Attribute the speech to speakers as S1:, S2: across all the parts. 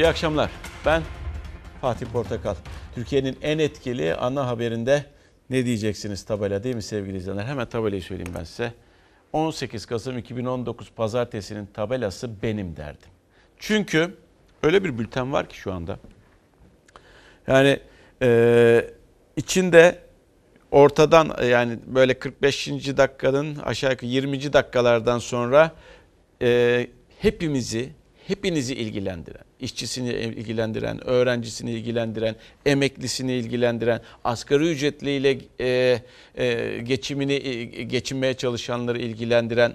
S1: İyi akşamlar. Ben Fatih Portakal. Türkiye'nin en etkili ana haberinde ne diyeceksiniz tabela değil mi sevgili izleyenler? Hemen tabelayı söyleyeyim ben size. 18 Kasım 2019 Pazartesi'nin tabelası benim derdim. Çünkü öyle bir bülten var ki şu anda. Yani e, içinde ortadan yani böyle 45. dakikanın aşağı yukarı 20. dakikalardan sonra e, hepimizi, hepinizi ilgilendiren, işçisini ilgilendiren, öğrencisini ilgilendiren, emeklisini ilgilendiren, asgari ücretliyle e, e, geçimini e, geçinmeye çalışanları ilgilendiren,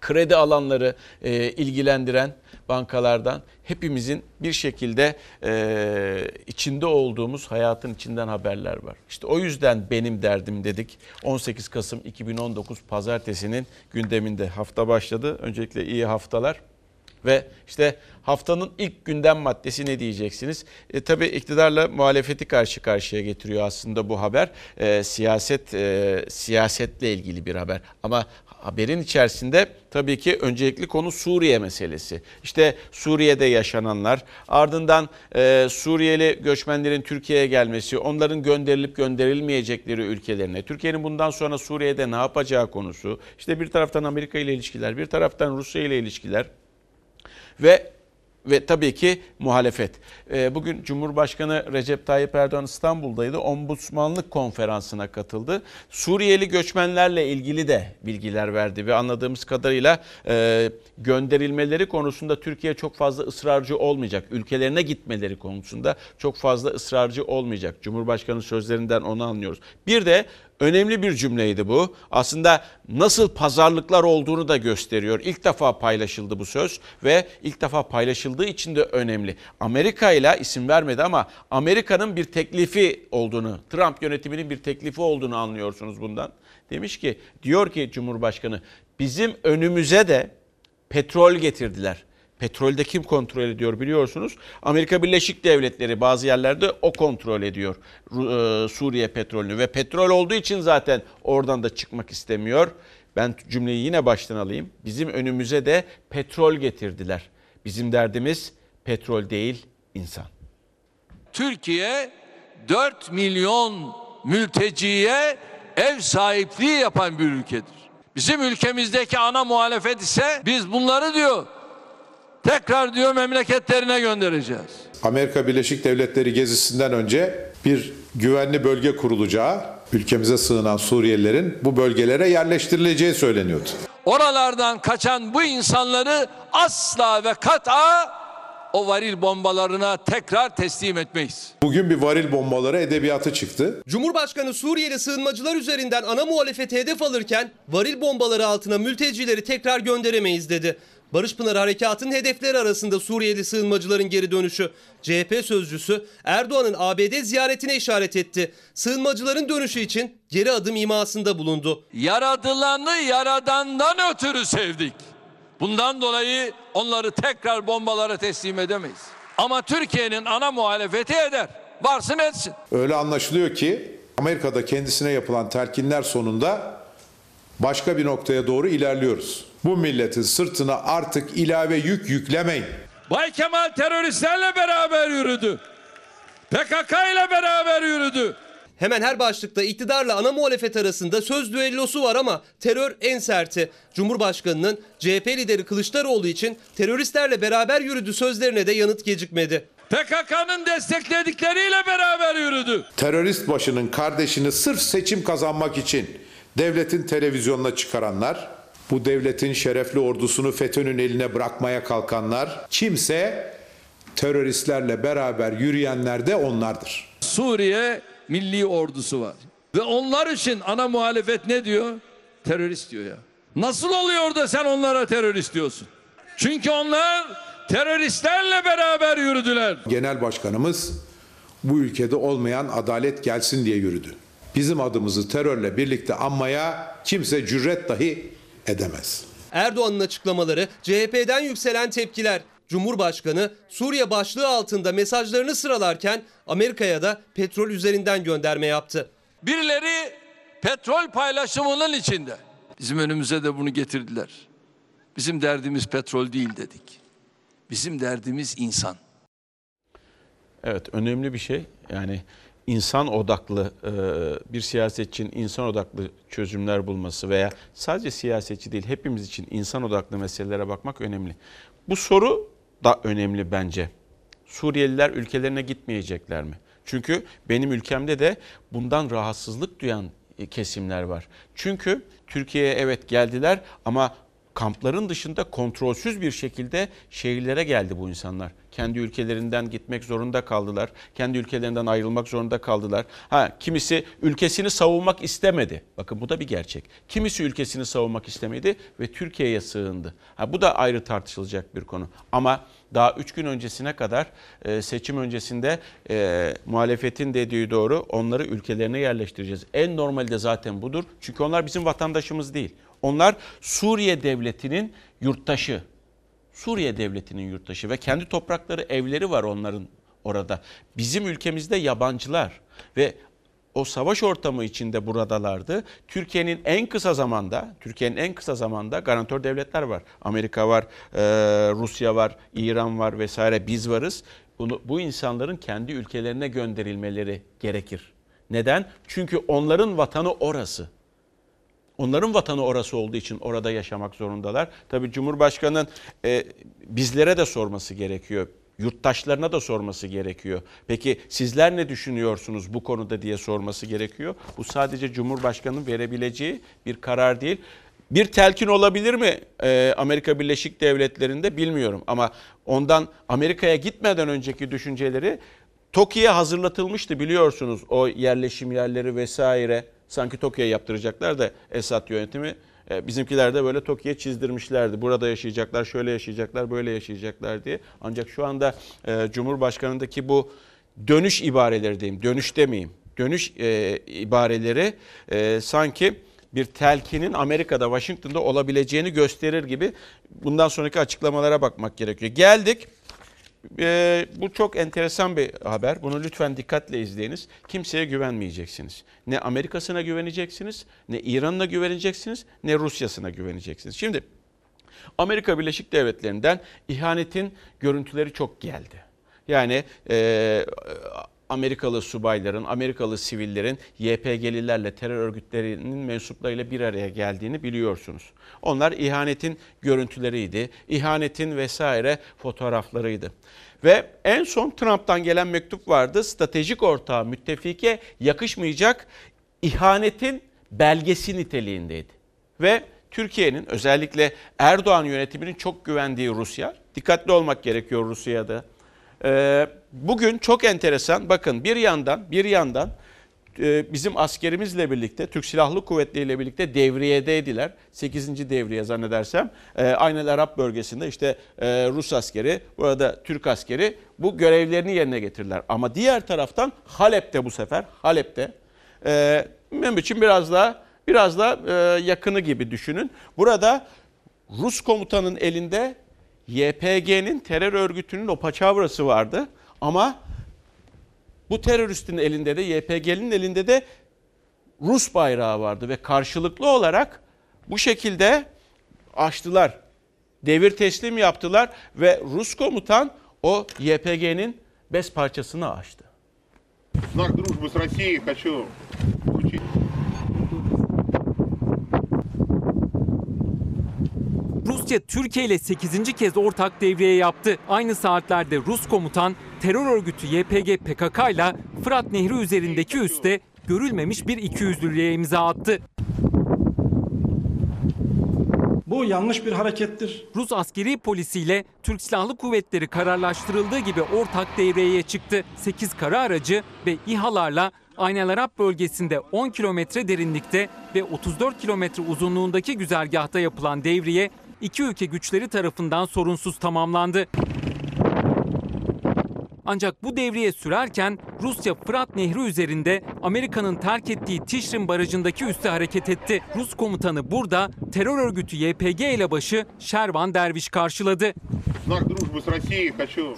S1: kredi alanları e, ilgilendiren bankalardan hepimizin bir şekilde e, içinde olduğumuz hayatın içinden haberler var. İşte o yüzden benim derdim dedik. 18 Kasım 2019 Pazartesi'nin gündeminde hafta başladı. Öncelikle iyi haftalar. Ve işte haftanın ilk gündem maddesi ne diyeceksiniz? E, tabii iktidarla muhalefeti karşı karşıya getiriyor aslında bu haber. E, siyaset e, siyasetle ilgili bir haber. Ama haberin içerisinde tabii ki öncelikli konu Suriye meselesi. İşte Suriye'de yaşananlar, ardından e, Suriyeli göçmenlerin Türkiye'ye gelmesi, onların gönderilip gönderilmeyecekleri ülkelerine, Türkiye'nin bundan sonra Suriye'de ne yapacağı konusu, işte bir taraftan Amerika ile ilişkiler, bir taraftan Rusya ile ilişkiler ve ve tabii ki muhalefet. Ee, bugün Cumhurbaşkanı Recep Tayyip Erdoğan İstanbul'daydı. Ombudsmanlık konferansına katıldı. Suriyeli göçmenlerle ilgili de bilgiler verdi ve anladığımız kadarıyla e, gönderilmeleri konusunda Türkiye çok fazla ısrarcı olmayacak. Ülkelerine gitmeleri konusunda çok fazla ısrarcı olmayacak. Cumhurbaşkanı sözlerinden onu anlıyoruz. Bir de önemli bir cümleydi bu. Aslında nasıl pazarlıklar olduğunu da gösteriyor. İlk defa paylaşıldı bu söz ve ilk defa paylaşıldığı için de önemli. Amerika ile isim vermedi ama Amerika'nın bir teklifi olduğunu, Trump yönetiminin bir teklifi olduğunu anlıyorsunuz bundan. Demiş ki, diyor ki Cumhurbaşkanı bizim önümüze de petrol getirdiler. Petrolde kim kontrol ediyor biliyorsunuz. Amerika Birleşik Devletleri bazı yerlerde o kontrol ediyor e, Suriye petrolünü ve petrol olduğu için zaten oradan da çıkmak istemiyor. Ben cümleyi yine baştan alayım. Bizim önümüze de petrol getirdiler. Bizim derdimiz petrol değil insan.
S2: Türkiye 4 milyon mülteciye ev sahipliği yapan bir ülkedir. Bizim ülkemizdeki ana muhalefet ise biz bunları diyor tekrar diyor memleketlerine göndereceğiz.
S3: Amerika Birleşik Devletleri gezisinden önce bir güvenli bölge kurulacağı, ülkemize sığınan Suriyelilerin bu bölgelere yerleştirileceği söyleniyordu.
S2: Oralardan kaçan bu insanları asla ve kat'a o varil bombalarına tekrar teslim etmeyiz.
S3: Bugün bir varil bombaları edebiyatı çıktı.
S4: Cumhurbaşkanı Suriyeli sığınmacılar üzerinden ana muhalefeti hedef alırken varil bombaları altına mültecileri tekrar gönderemeyiz dedi. Barış Pınar Harekatı'nın hedefleri arasında Suriyeli sığınmacıların geri dönüşü. CHP sözcüsü Erdoğan'ın ABD ziyaretine işaret etti. Sığınmacıların dönüşü için geri adım imasında bulundu.
S2: Yaradılanı yaradandan ötürü sevdik. Bundan dolayı onları tekrar bombalara teslim edemeyiz. Ama Türkiye'nin ana muhalefeti eder. Varsın etsin.
S3: Öyle anlaşılıyor ki Amerika'da kendisine yapılan telkinler sonunda başka bir noktaya doğru ilerliyoruz. Bu milletin sırtına artık ilave yük yüklemeyin.
S2: Bay Kemal teröristlerle beraber yürüdü. PKK ile beraber yürüdü.
S4: Hemen her başlıkta iktidarla ana muhalefet arasında söz düellosu var ama terör en serti. Cumhurbaşkanının CHP lideri Kılıçdaroğlu için teröristlerle beraber yürüdü sözlerine de yanıt gecikmedi.
S2: PKK'nın destekledikleriyle beraber yürüdü.
S3: Terörist başının kardeşini sırf seçim kazanmak için devletin televizyonuna çıkaranlar, bu devletin şerefli ordusunu FETÖ'nün eline bırakmaya kalkanlar, kimse teröristlerle beraber yürüyenler de onlardır.
S2: Suriye milli ordusu var. Ve onlar için ana muhalefet ne diyor? Terörist diyor ya. Nasıl oluyor da sen onlara terörist diyorsun? Çünkü onlar teröristlerle beraber yürüdüler.
S3: Genel başkanımız bu ülkede olmayan adalet gelsin diye yürüdü. Bizim adımızı terörle birlikte anmaya kimse cüret dahi edemez.
S4: Erdoğan'ın açıklamaları, CHP'den yükselen tepkiler. Cumhurbaşkanı Suriye başlığı altında mesajlarını sıralarken Amerika'ya da petrol üzerinden gönderme yaptı.
S2: Birileri petrol paylaşımının içinde. Bizim önümüze de bunu getirdiler. Bizim derdimiz petrol değil dedik. Bizim derdimiz insan.
S1: Evet önemli bir şey. Yani insan odaklı e, bir siyasetçinin insan odaklı çözümler bulması veya sadece siyasetçi değil hepimiz için insan odaklı meselelere bakmak önemli. Bu soru da önemli bence. Suriyeliler ülkelerine gitmeyecekler mi? Çünkü benim ülkemde de bundan rahatsızlık duyan e, kesimler var. Çünkü Türkiye'ye evet geldiler ama kampların dışında kontrolsüz bir şekilde şehirlere geldi bu insanlar. Kendi ülkelerinden gitmek zorunda kaldılar. Kendi ülkelerinden ayrılmak zorunda kaldılar. Ha kimisi ülkesini savunmak istemedi. Bakın bu da bir gerçek. Kimisi ülkesini savunmak istemedi ve Türkiye'ye sığındı. Ha bu da ayrı tartışılacak bir konu. Ama daha 3 gün öncesine kadar e, seçim öncesinde e, muhalefetin dediği doğru onları ülkelerine yerleştireceğiz. En normali de zaten budur. Çünkü onlar bizim vatandaşımız değil. Onlar Suriye devletinin yurttaşı. Suriye devletinin yurttaşı ve kendi toprakları, evleri var onların orada. Bizim ülkemizde yabancılar ve o savaş ortamı içinde buradalardı. Türkiye'nin en kısa zamanda, Türkiye'nin en kısa zamanda garantör devletler var. Amerika var, e, Rusya var, İran var vesaire biz varız. Bunu, bu insanların kendi ülkelerine gönderilmeleri gerekir. Neden? Çünkü onların vatanı orası. Onların vatanı orası olduğu için orada yaşamak zorundalar. Tabii Cumhurbaşkanı'nın e, bizlere de sorması gerekiyor. Yurttaşlarına da sorması gerekiyor. Peki sizler ne düşünüyorsunuz bu konuda diye sorması gerekiyor. Bu sadece Cumhurbaşkanı'nın verebileceği bir karar değil. Bir telkin olabilir mi e, Amerika Birleşik Devletleri'nde bilmiyorum. Ama ondan Amerika'ya gitmeden önceki düşünceleri TOKİ'ye hazırlatılmıştı biliyorsunuz o yerleşim yerleri vesaire. Sanki TOKİ'ye yaptıracaklar da Esad yönetimi e, bizimkiler de böyle TOKİ'ye çizdirmişlerdi. Burada yaşayacaklar, şöyle yaşayacaklar, böyle yaşayacaklar diye. Ancak şu anda e, Cumhurbaşkanı'ndaki bu dönüş ibareleri diyeyim, dönüş demeyeyim. Dönüş e, ibareleri e, sanki bir telkinin Amerika'da, Washington'da olabileceğini gösterir gibi bundan sonraki açıklamalara bakmak gerekiyor. Geldik. Ee, bu çok enteresan bir haber. Bunu lütfen dikkatle izleyiniz. Kimseye güvenmeyeceksiniz. Ne Amerika'sına güveneceksiniz, ne İran'ına güveneceksiniz, ne Rusya'sına güveneceksiniz. Şimdi Amerika Birleşik Devletleri'nden ihanetin görüntüleri çok geldi. Yani e, Amerikalı subayların, Amerikalı sivillerin YPG'lilerle terör örgütlerinin mensuplarıyla bir araya geldiğini biliyorsunuz. Onlar ihanetin görüntüleriydi, ihanetin vesaire fotoğraflarıydı. Ve en son Trump'tan gelen mektup vardı. Stratejik ortağı müttefike yakışmayacak ihanetin belgesi niteliğindeydi. Ve Türkiye'nin özellikle Erdoğan yönetiminin çok güvendiği Rusya, dikkatli olmak gerekiyor Rusya'da. Ee, bugün çok enteresan bakın bir yandan bir yandan e, bizim askerimizle birlikte Türk Silahlı Kuvvetleri ile birlikte devriyedeydiler. 8. devriye zannedersem. E, Aynel Arap bölgesinde işte e, Rus askeri, burada Türk askeri bu görevlerini yerine getirdiler. Ama diğer taraftan Halep'te bu sefer Halep'te benim için biraz daha biraz da e, yakını gibi düşünün. Burada Rus komutanın elinde YPG'nin terör örgütünün o paçavrası vardı ama bu teröristin elinde de YPG'nin elinde de Rus bayrağı vardı ve karşılıklı olarak bu şekilde açtılar. Devir teslim yaptılar ve Rus komutan o YPG'nin bez parçasını açtı.
S5: В знак дружбы с Россией хочу
S6: Rusya Türkiye ile 8. kez ortak devriye yaptı. Aynı saatlerde Rus komutan terör örgütü YPG PKK ile Fırat Nehri üzerindeki üste görülmemiş bir ikiyüzlülüğe imza attı.
S7: Bu yanlış bir harekettir.
S6: Rus askeri polisiyle Türk Silahlı Kuvvetleri kararlaştırıldığı gibi ortak devreye çıktı. 8 kara aracı ve İHA'larla Aynel Arap bölgesinde 10 kilometre derinlikte ve 34 kilometre uzunluğundaki güzergahta yapılan devriye iki ülke güçleri tarafından sorunsuz tamamlandı. Ancak bu devriye sürerken Rusya Fırat Nehri üzerinde Amerika'nın terk ettiği Tişrin Barajı'ndaki üste hareket etti. Rus komutanı burada terör örgütü YPG ile başı Şervan Derviş karşıladı.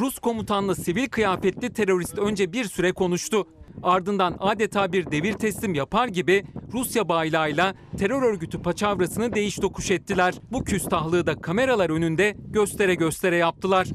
S6: Rus komutanla sivil kıyafetli terörist önce bir süre konuştu. Ardından adeta bir devir teslim yapar gibi Rusya baylağıyla terör örgütü paçavrasını değiş dokuş ettiler. Bu küstahlığı da kameralar önünde göstere göstere yaptılar.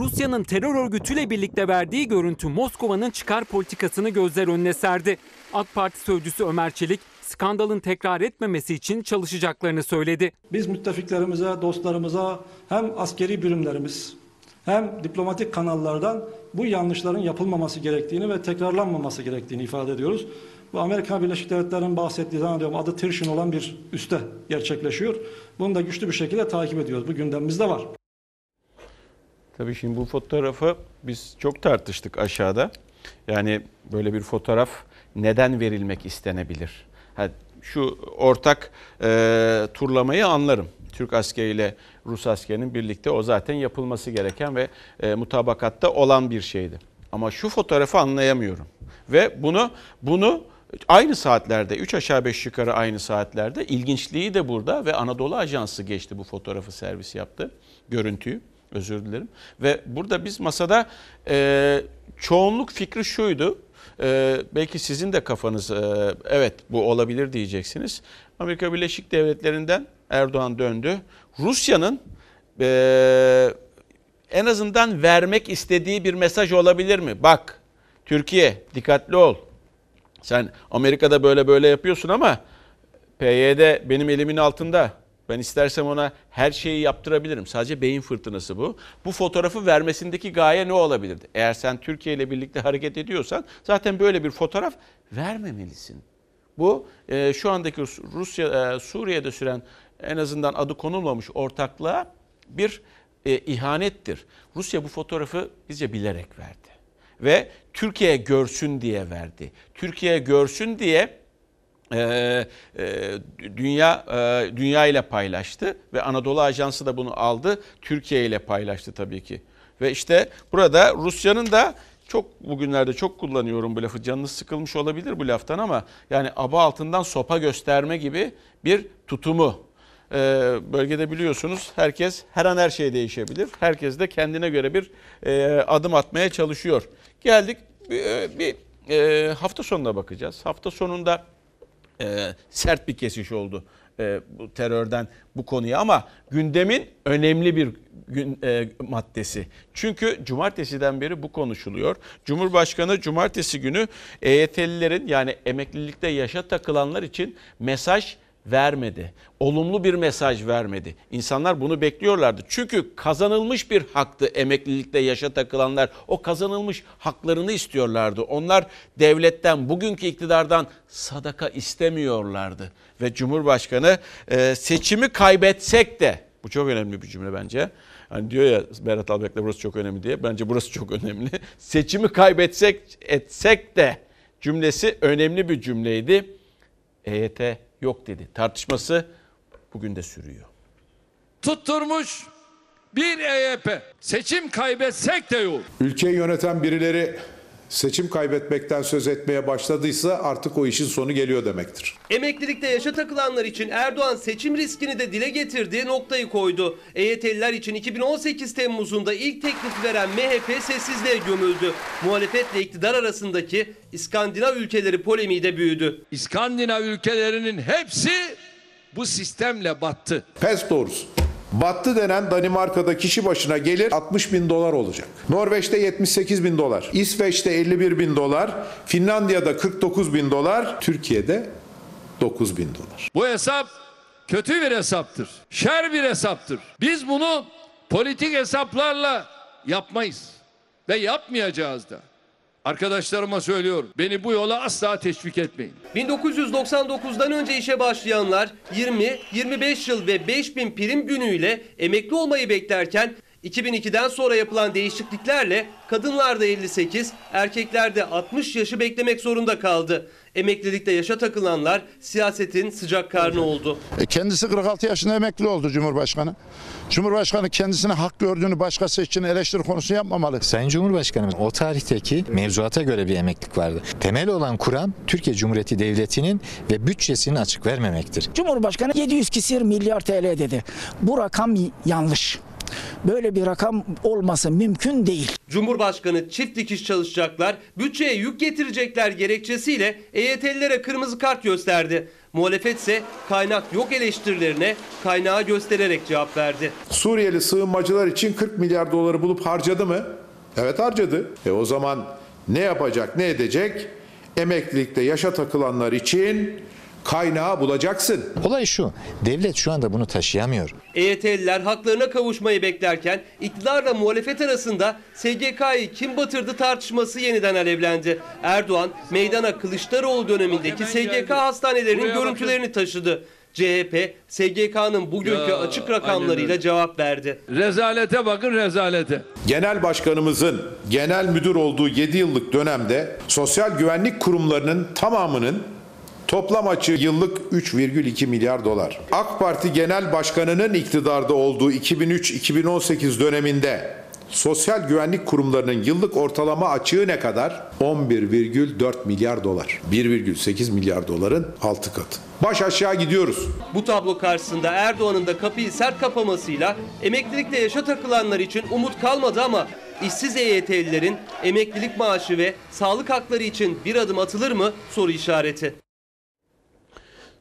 S6: Rusya'nın terör örgütüyle birlikte verdiği görüntü Moskova'nın çıkar politikasını gözler önüne serdi. AK Parti sözcüsü Ömer Çelik skandalın tekrar etmemesi için çalışacaklarını söyledi.
S7: Biz müttefiklerimize, dostlarımıza hem askeri birimlerimiz hem diplomatik kanallardan bu yanlışların yapılmaması gerektiğini ve tekrarlanmaması gerektiğini ifade ediyoruz. Bu Amerika Birleşik Devletleri'nin bahsettiği zannediyorum adı Tirşin olan bir üste gerçekleşiyor. Bunu da güçlü bir şekilde takip ediyoruz. Bu gündemimizde var.
S1: Tabii şimdi bu fotoğrafı biz çok tartıştık aşağıda. Yani böyle bir fotoğraf neden verilmek istenebilir? Ha, şu ortak e, turlamayı anlarım. Türk askeriyle Rus askerinin birlikte o zaten yapılması gereken ve e, mutabakatta olan bir şeydi. Ama şu fotoğrafı anlayamıyorum. Ve bunu bunu aynı saatlerde 3 aşağı 5 yukarı aynı saatlerde ilginçliği de burada ve Anadolu Ajansı geçti bu fotoğrafı servis yaptı. Görüntüyü özür dilerim. Ve burada biz masada e, çoğunluk fikri şuydu. E, belki sizin de kafanız e, evet bu olabilir diyeceksiniz. Amerika Birleşik Devletleri'nden Erdoğan döndü. Rusya'nın e, en azından vermek istediği bir mesaj olabilir mi? Bak Türkiye dikkatli ol. Sen Amerika'da böyle böyle yapıyorsun ama PYD benim elimin altında. Ben istersem ona her şeyi yaptırabilirim. Sadece beyin fırtınası bu. Bu fotoğrafı vermesindeki gaye ne olabilirdi? Eğer sen Türkiye ile birlikte hareket ediyorsan zaten böyle bir fotoğraf vermemelisin. Bu e, şu andaki Rus- Rusya e, Suriye'de süren en azından adı konulmamış ortaklığa bir e, ihanettir. Rusya bu fotoğrafı bizce bilerek verdi ve Türkiye görsün diye verdi. Türkiye görsün diye e, e, dünya e, dünya ile paylaştı ve Anadolu Ajansı da bunu aldı. Türkiye ile paylaştı tabii ki. Ve işte burada Rusya'nın da çok bugünlerde çok kullanıyorum bu lafı. Canınız sıkılmış olabilir bu laftan ama yani aba altından sopa gösterme gibi bir tutumu. Ee, bölgede biliyorsunuz herkes her an her şey değişebilir. Herkes de kendine göre bir e, adım atmaya çalışıyor. Geldik bir, e, bir e, hafta sonuna bakacağız. Hafta sonunda e, sert bir kesiş oldu e, bu terörden bu konuya ama gündemin önemli bir gün, e, maddesi. Çünkü cumartesiden beri bu konuşuluyor. Cumhurbaşkanı cumartesi günü EYT'lilerin yani emeklilikte yaşa takılanlar için mesaj vermedi. Olumlu bir mesaj vermedi. İnsanlar bunu bekliyorlardı. Çünkü kazanılmış bir haktı emeklilikte yaşa takılanlar. O kazanılmış haklarını istiyorlardı. Onlar devletten, bugünkü iktidardan sadaka istemiyorlardı. Ve Cumhurbaşkanı e, seçimi kaybetsek de, bu çok önemli bir cümle bence. Hani diyor ya Berat Albayrak'la burası çok önemli diye. Bence burası çok önemli. Seçimi kaybetsek etsek de cümlesi önemli bir cümleydi. EYT yok dedi. Tartışması bugün de sürüyor.
S2: Tutturmuş bir EYP. Seçim kaybetsek de yok.
S3: Ülkeyi yöneten birileri seçim kaybetmekten söz etmeye başladıysa artık o işin sonu geliyor demektir.
S4: Emeklilikte yaşa takılanlar için Erdoğan seçim riskini de dile getirdiği noktayı koydu. EYT'liler için 2018 Temmuz'unda ilk teklifi veren MHP sessizliğe gömüldü. Muhalefetle iktidar arasındaki İskandinav ülkeleri polemiği de büyüdü.
S2: İskandinav ülkelerinin hepsi bu sistemle battı.
S3: Pes doğrusu. Battı denen Danimarka'da kişi başına gelir 60 bin dolar olacak. Norveç'te 78 bin dolar. İsveç'te 51 bin dolar. Finlandiya'da 49 bin dolar. Türkiye'de 9 bin dolar.
S2: Bu hesap kötü bir hesaptır. Şer bir hesaptır. Biz bunu politik hesaplarla yapmayız ve yapmayacağız da. Arkadaşlarıma söylüyorum. Beni bu yola asla teşvik etmeyin.
S4: 1999'dan önce işe başlayanlar 20, 25 yıl ve 5000 prim günüyle emekli olmayı beklerken 2002'den sonra yapılan değişikliklerle kadınlarda 58, erkeklerde 60 yaşı beklemek zorunda kaldı. Emeklilikte yaşa takılanlar siyasetin sıcak karnı oldu.
S8: E, Kendisi 46 yaşında emekli oldu Cumhurbaşkanı. Cumhurbaşkanı kendisine hak gördüğünü başkası için eleştiri konusu yapmamalı.
S9: Sayın Cumhurbaşkanım o tarihteki mevzuata göre bir emeklilik vardı. Temel olan kuram Türkiye Cumhuriyeti Devleti'nin ve bütçesinin açık vermemektir.
S10: Cumhurbaşkanı 700 küsür milyar TL dedi. Bu rakam yanlış. Böyle bir rakam olması mümkün değil.
S4: Cumhurbaşkanı çift dikiş çalışacaklar, bütçeye yük getirecekler gerekçesiyle EYT'lilere kırmızı kart gösterdi. Muhalefet ise kaynak yok eleştirilerine kaynağı göstererek cevap verdi.
S3: Suriyeli sığınmacılar için 40 milyar doları bulup harcadı mı? Evet harcadı. E o zaman ne yapacak, ne edecek? Emeklilikte yaşa takılanlar için kaynağı bulacaksın.
S9: Olay şu, devlet şu anda bunu taşıyamıyor.
S4: EYT'liler haklarına kavuşmayı beklerken iktidarla muhalefet arasında SGK'yı kim batırdı tartışması yeniden alevlendi. Erdoğan meydana Kılıçdaroğlu dönemindeki SGK hastanelerinin görüntülerini taşıdı. CHP SGK'nın bugünkü
S2: Ya,
S4: açık rakamlarıyla cevap verdi.
S2: Rezalete bakın rezalete.
S3: Genel başkanımızın genel müdür olduğu 7 yıllık dönemde sosyal güvenlik kurumlarının tamamının toplam açığı yıllık 3,2 milyar dolar. AK Parti Genel Başkanı'nın iktidarda olduğu 2003-2018 döneminde sosyal güvenlik kurumlarının yıllık ortalama açığı ne kadar? 11,4 milyar dolar. 1,8 milyar doların 6 katı. Baş aşağı gidiyoruz.
S4: Bu tablo karşısında Erdoğan'ın da kapıyı sert kapamasıyla emeklilikle yaşa takılanlar için umut kalmadı ama işsiz EYT'lilerin emeklilik maaşı ve sağlık hakları için bir adım atılır mı soru işareti.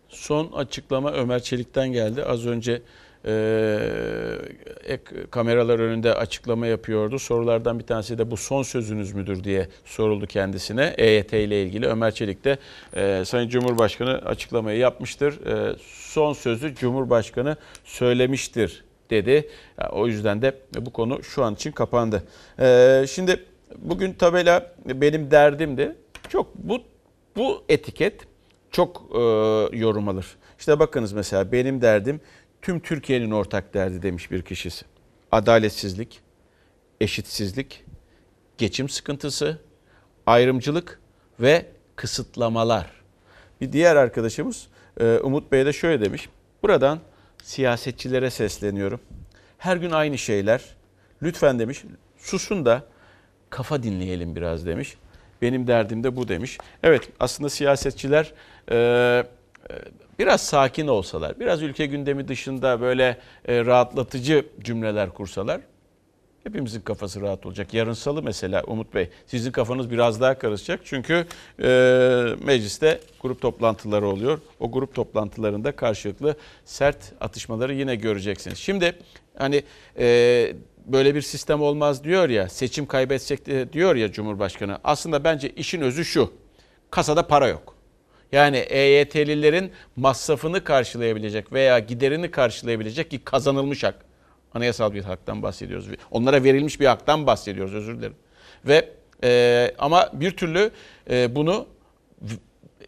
S1: Son açıklama Ömer Çelik'ten geldi. Az önce e, ek, kameralar önünde açıklama yapıyordu. Sorulardan bir tanesi de bu son sözünüz müdür diye soruldu kendisine. EYT ile ilgili Ömer Çelik de e, Sayın Cumhurbaşkanı açıklamayı yapmıştır. E, son sözü Cumhurbaşkanı söylemiştir dedi. Ya, o yüzden de bu konu şu an için kapandı. E, şimdi bugün tabela benim derdimdi. Çok bu bu etiket çok e, yorum alır. İşte bakınız mesela benim derdim tüm Türkiye'nin ortak derdi demiş bir kişisi. Adaletsizlik, eşitsizlik, geçim sıkıntısı, ayrımcılık ve kısıtlamalar. Bir diğer arkadaşımız e, Umut Bey de şöyle demiş. Buradan siyasetçilere sesleniyorum. Her gün aynı şeyler. Lütfen demiş susun da kafa dinleyelim biraz demiş. Benim derdim de bu demiş. Evet aslında siyasetçiler e, e, biraz sakin olsalar, biraz ülke gündemi dışında böyle e, rahatlatıcı cümleler kursalar hepimizin kafası rahat olacak. Yarın salı mesela Umut Bey sizin kafanız biraz daha karışacak. Çünkü e, mecliste grup toplantıları oluyor. O grup toplantılarında karşılıklı sert atışmaları yine göreceksiniz. Şimdi hani e, böyle bir sistem olmaz diyor ya seçim kaybetsek de diyor ya Cumhurbaşkanı. Aslında bence işin özü şu. Kasada para yok. Yani EYT'lilerin masrafını karşılayabilecek veya giderini karşılayabilecek ki kazanılmış hak. Anayasal bir haktan bahsediyoruz. Onlara verilmiş bir haktan bahsediyoruz özür dilerim. Ve e, ama bir türlü e, bunu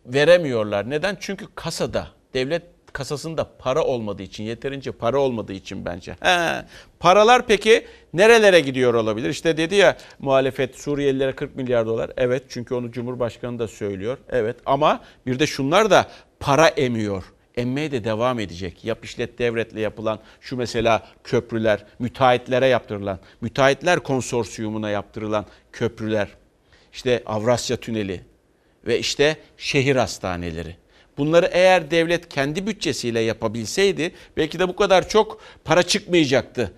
S1: veremiyorlar. Neden? Çünkü kasada devlet kasasında para olmadığı için, yeterince para olmadığı için bence. He, paralar peki nerelere gidiyor olabilir? İşte dedi ya muhalefet Suriyelilere 40 milyar dolar. Evet çünkü onu Cumhurbaşkanı da söylüyor. Evet ama bir de şunlar da para emiyor. Emmeye de devam edecek. Yap işlet devletle yapılan şu mesela köprüler, müteahhitlere yaptırılan, müteahhitler konsorsiyumuna yaptırılan köprüler, işte Avrasya Tüneli ve işte şehir hastaneleri. Bunları eğer devlet kendi bütçesiyle yapabilseydi belki de bu kadar çok para çıkmayacaktı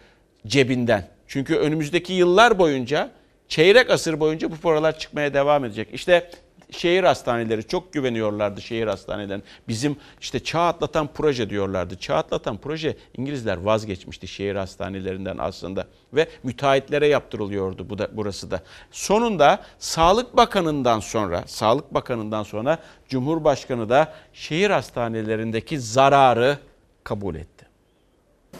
S1: cebinden. Çünkü önümüzdeki yıllar boyunca, çeyrek asır boyunca bu paralar çıkmaya devam edecek. İşte şehir hastaneleri çok güveniyorlardı şehir hastanelerine. Bizim işte çağ atlatan proje diyorlardı. Çağ atlatan proje İngilizler vazgeçmişti şehir hastanelerinden aslında ve müteahhitlere yaptırılıyordu bu da burası da. Sonunda Sağlık Bakanı'ndan sonra, Sağlık Bakanı'ndan sonra Cumhurbaşkanı da şehir hastanelerindeki zararı kabul etti.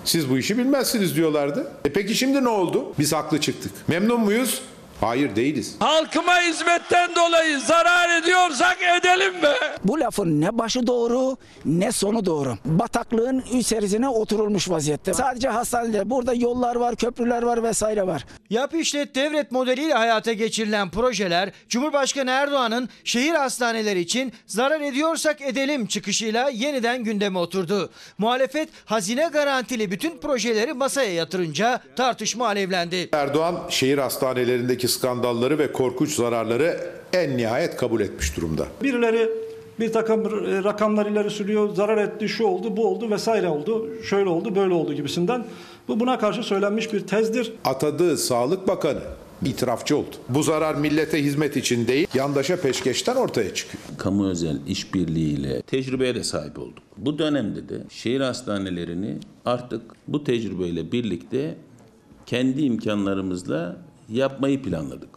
S3: Siz bu işi bilmezsiniz diyorlardı. E peki şimdi ne oldu? Biz haklı çıktık. Memnun muyuz? Hayır değiliz.
S2: Halkıma hizmetten dolayı zarar ediyorsak edelim be.
S10: Bu lafın ne başı doğru ne sonu doğru. Bataklığın içerisine oturulmuş vaziyette. Sadece hastaneler. Burada yollar var, köprüler var vesaire var.
S11: Yap işlet devlet modeliyle hayata geçirilen projeler Cumhurbaşkanı Erdoğan'ın şehir hastaneleri için zarar ediyorsak edelim çıkışıyla yeniden gündeme oturdu. Muhalefet hazine garantili bütün projeleri masaya yatırınca tartışma alevlendi.
S3: Erdoğan şehir hastanelerindeki skandalları ve korkunç zararları en nihayet kabul etmiş durumda.
S7: Birileri bir takım e, rakamlar ileri sürüyor. Zarar etti, şu oldu, bu oldu vesaire oldu. Şöyle oldu, böyle oldu gibisinden. Bu buna karşı söylenmiş bir tezdir.
S3: Atadığı Sağlık Bakanı itirafçı oldu. Bu zarar millete hizmet için değil, yandaşa peşkeşten ortaya çıkıyor.
S12: kamu özel işbirliğiyle tecrübeye de sahip olduk. Bu dönemde de şehir hastanelerini artık bu tecrübeyle birlikte kendi imkanlarımızla yapmayı planladık.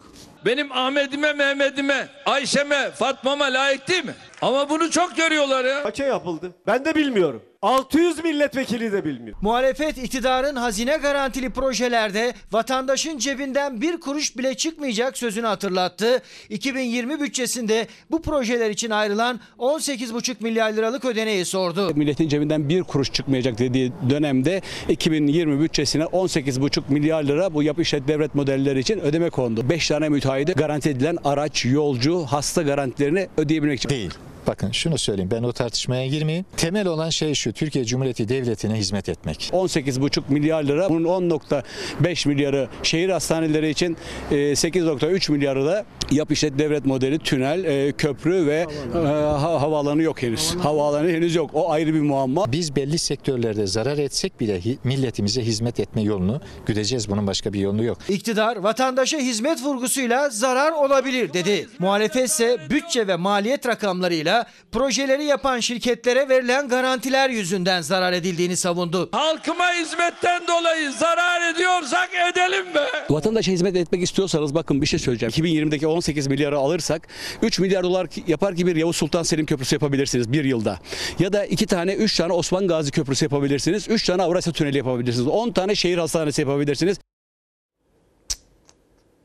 S2: Benim Ahmet'ime, Mehmet'ime, Ayşe'me, Fatma'ma layık değil mi? Ama bunu çok görüyorlar ya.
S13: Kaça yapıldı? Ben de bilmiyorum. 600 milletvekili de bilmiyor.
S11: Muhalefet iktidarın hazine garantili projelerde vatandaşın cebinden bir kuruş bile çıkmayacak sözünü hatırlattı. 2020 bütçesinde bu projeler için ayrılan 18,5 milyar liralık ödeneği sordu.
S14: Milletin cebinden bir kuruş çıkmayacak dediği dönemde 2020 bütçesine 18,5 milyar lira bu yapı işlet devlet modelleri için ödeme kondu. 5 tane müteahhide garanti edilen araç, yolcu, hasta garantilerini ödeyebilmek için.
S9: Değil. Bakın şunu söyleyeyim ben o tartışmaya girmeyeyim. Temel olan şey şu Türkiye Cumhuriyeti Devleti'ne hizmet etmek.
S14: 18,5 milyar lira. Bunun 10.5 milyarı şehir hastaneleri için e, 8.3 milyarı da yap işlet devlet modeli, tünel, e, köprü ve e, ha- havaalanı yok henüz. Havaalanı henüz yok. O ayrı bir muamma.
S9: Biz belli sektörlerde zarar etsek bile milletimize hizmet etme yolunu güdeceğiz. Bunun başka bir yolu yok.
S11: İktidar vatandaşa hizmet vurgusuyla zarar olabilir dedi. Muhalefet ise bütçe ve maliyet rakamlarıyla projeleri yapan şirketlere verilen garantiler yüzünden zarar edildiğini savundu.
S2: Halkıma hizmetten dolayı zarar ediyorsak edelim be.
S14: Vatandaşa hizmet etmek istiyorsanız bakın bir şey söyleyeceğim. 2020'deki 18 milyarı alırsak 3 milyar dolar yapar gibi bir Yavuz Sultan Selim Köprüsü yapabilirsiniz bir yılda. Ya da 2 tane 3 tane Osman Gazi Köprüsü yapabilirsiniz. 3 tane Avrasya Tüneli yapabilirsiniz. 10 tane şehir hastanesi yapabilirsiniz.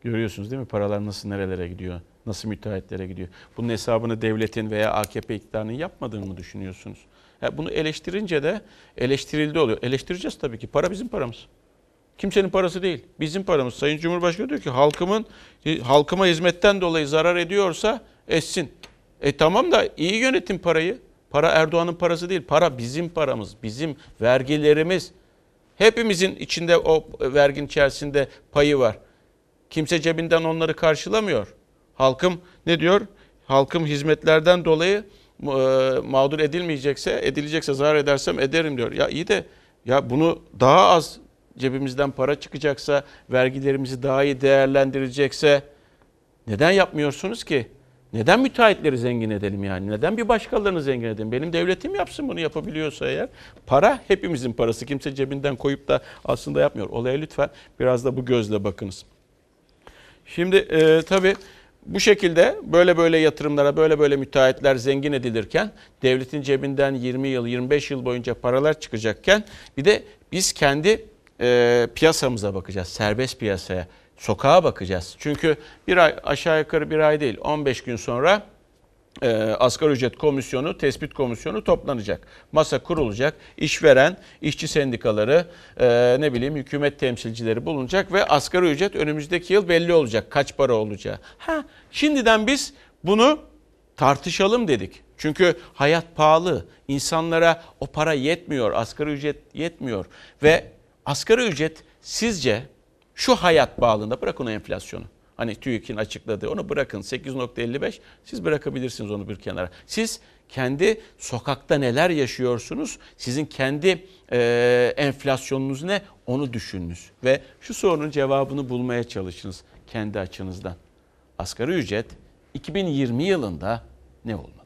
S1: Görüyorsunuz değil mi paralar nasıl nerelere gidiyor? Nasıl müteahhitlere gidiyor? Bunun hesabını devletin veya AKP iktidarının yapmadığını mı düşünüyorsunuz? Ya bunu eleştirince de eleştirildi oluyor. Eleştireceğiz tabii ki. Para bizim paramız. Kimsenin parası değil. Bizim paramız. Sayın Cumhurbaşkanı diyor ki halkımın halkıma hizmetten dolayı zarar ediyorsa etsin. E tamam da iyi yönetin parayı. Para Erdoğan'ın parası değil. Para bizim paramız. Bizim vergilerimiz. Hepimizin içinde o vergin içerisinde payı var. Kimse cebinden onları karşılamıyor. Halkım ne diyor? Halkım hizmetlerden dolayı e, mağdur edilmeyecekse, edilecekse zarar edersem ederim diyor. Ya iyi de ya bunu daha az cebimizden para çıkacaksa, vergilerimizi daha iyi değerlendirecekse neden yapmıyorsunuz ki? Neden müteahhitleri zengin edelim yani? Neden bir başkalarını zengin edelim? Benim devletim yapsın bunu yapabiliyorsa eğer. Para hepimizin parası. Kimse cebinden koyup da aslında yapmıyor. Olaya lütfen biraz da bu gözle bakınız. Şimdi e, tabii bu şekilde böyle böyle yatırımlara böyle böyle müteahhitler zengin edilirken devletin cebinden 20 yıl 25 yıl boyunca paralar çıkacakken bir de biz kendi e, piyasamıza bakacağız. Serbest piyasaya, sokağa bakacağız. Çünkü bir ay aşağı yukarı bir ay değil 15 gün sonra e, asgari ücret komisyonu, tespit komisyonu toplanacak. Masa kurulacak. İşveren, işçi sendikaları, e, ne bileyim hükümet temsilcileri bulunacak ve asgari ücret önümüzdeki yıl belli olacak. Kaç para olacağı. Ha, şimdiden biz bunu tartışalım dedik. Çünkü hayat pahalı. İnsanlara o para yetmiyor. Asgari ücret yetmiyor. Ve asgari ücret sizce şu hayat bağlığında bırakın enflasyonu. Hani TÜİK'in açıkladığı onu bırakın 8.55 siz bırakabilirsiniz onu bir kenara. Siz kendi sokakta neler yaşıyorsunuz? Sizin kendi e, enflasyonunuz ne? Onu düşününüz. Ve şu sorunun cevabını bulmaya çalışınız kendi açınızdan. Asgari ücret 2020 yılında ne olmalı?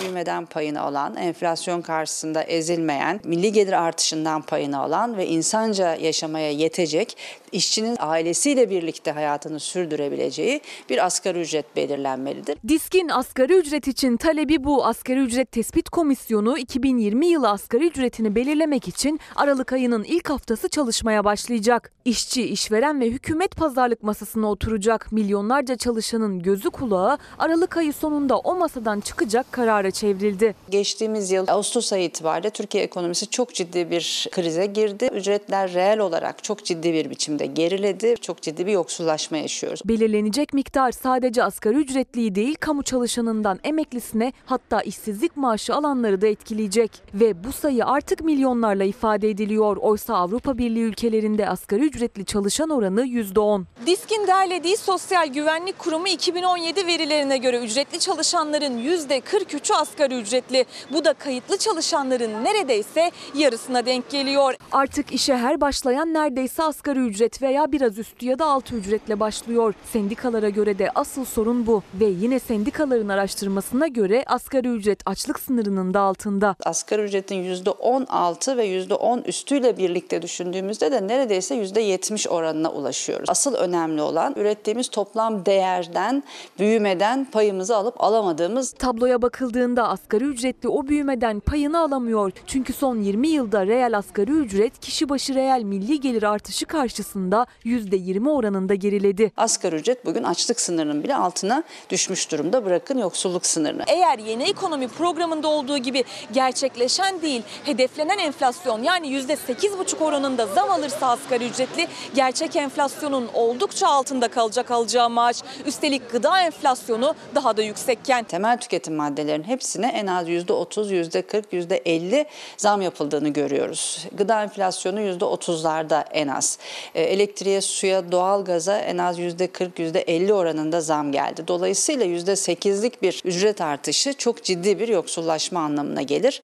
S15: büyümeden payını alan, enflasyon karşısında ezilmeyen, milli gelir artışından payını alan ve insanca yaşamaya yetecek, işçinin ailesiyle birlikte hayatını sürdürebileceği bir asgari ücret belirlenmelidir.
S16: Diskin asgari ücret için talebi bu. Asgari ücret tespit komisyonu 2020 yılı asgari ücretini belirlemek için Aralık ayının ilk haftası çalışmaya başlayacak. İşçi, işveren ve hükümet pazarlık masasına oturacak. Milyonlarca çalışanın gözü kulağı Aralık ayı sonunda o masadan çıkacak karara çevrildi.
S15: Geçtiğimiz yıl Ağustos ayı itibariyle Türkiye ekonomisi çok ciddi bir krize girdi. Ücretler reel olarak çok ciddi bir biçimde yönde geriledi. Çok ciddi bir yoksullaşma yaşıyoruz.
S16: Belirlenecek miktar sadece asgari ücretliyi değil kamu çalışanından emeklisine hatta işsizlik maaşı alanları da etkileyecek. Ve bu sayı artık milyonlarla ifade ediliyor. Oysa Avrupa Birliği ülkelerinde asgari ücretli çalışan oranı %10.
S17: Disk'in derlediği Sosyal Güvenlik Kurumu 2017 verilerine göre ücretli çalışanların %43'ü asgari ücretli. Bu da kayıtlı çalışanların neredeyse yarısına denk geliyor.
S16: Artık işe her başlayan neredeyse asgari ücret veya biraz üstü ya da altı ücretle başlıyor. Sendikalara göre de asıl sorun bu ve yine sendikaların araştırmasına göre asgari ücret açlık sınırının da altında.
S15: Asgari ücretin %16 ve %10 üstüyle birlikte düşündüğümüzde de neredeyse %70 oranına ulaşıyoruz. Asıl önemli olan ürettiğimiz toplam değerden, büyümeden payımızı alıp alamadığımız
S16: Tabloya bakıldığında asgari ücretli o büyümeden payını alamıyor. Çünkü son 20 yılda reel asgari ücret kişi başı reel milli gelir artışı karşısında %20 oranında geriledi.
S15: asgari ücret bugün açlık sınırının bile altına düşmüş durumda. Bırakın yoksulluk sınırını.
S17: Eğer yeni ekonomi programında olduğu gibi gerçekleşen değil, hedeflenen enflasyon yani %8,5 oranında zam alırsa asgari ücretli gerçek enflasyonun oldukça altında kalacak alacağı maaş. Üstelik gıda enflasyonu daha da yüksekken.
S15: Temel tüketim maddelerinin hepsine en az %30, %40, %50 zam yapıldığını görüyoruz. Gıda enflasyonu %30'larda en az. E, Elektriğe, suya, doğalgaza en az %40, %50 oranında zam geldi. Dolayısıyla %8'lik bir ücret artışı çok ciddi bir yoksullaşma anlamına gelir.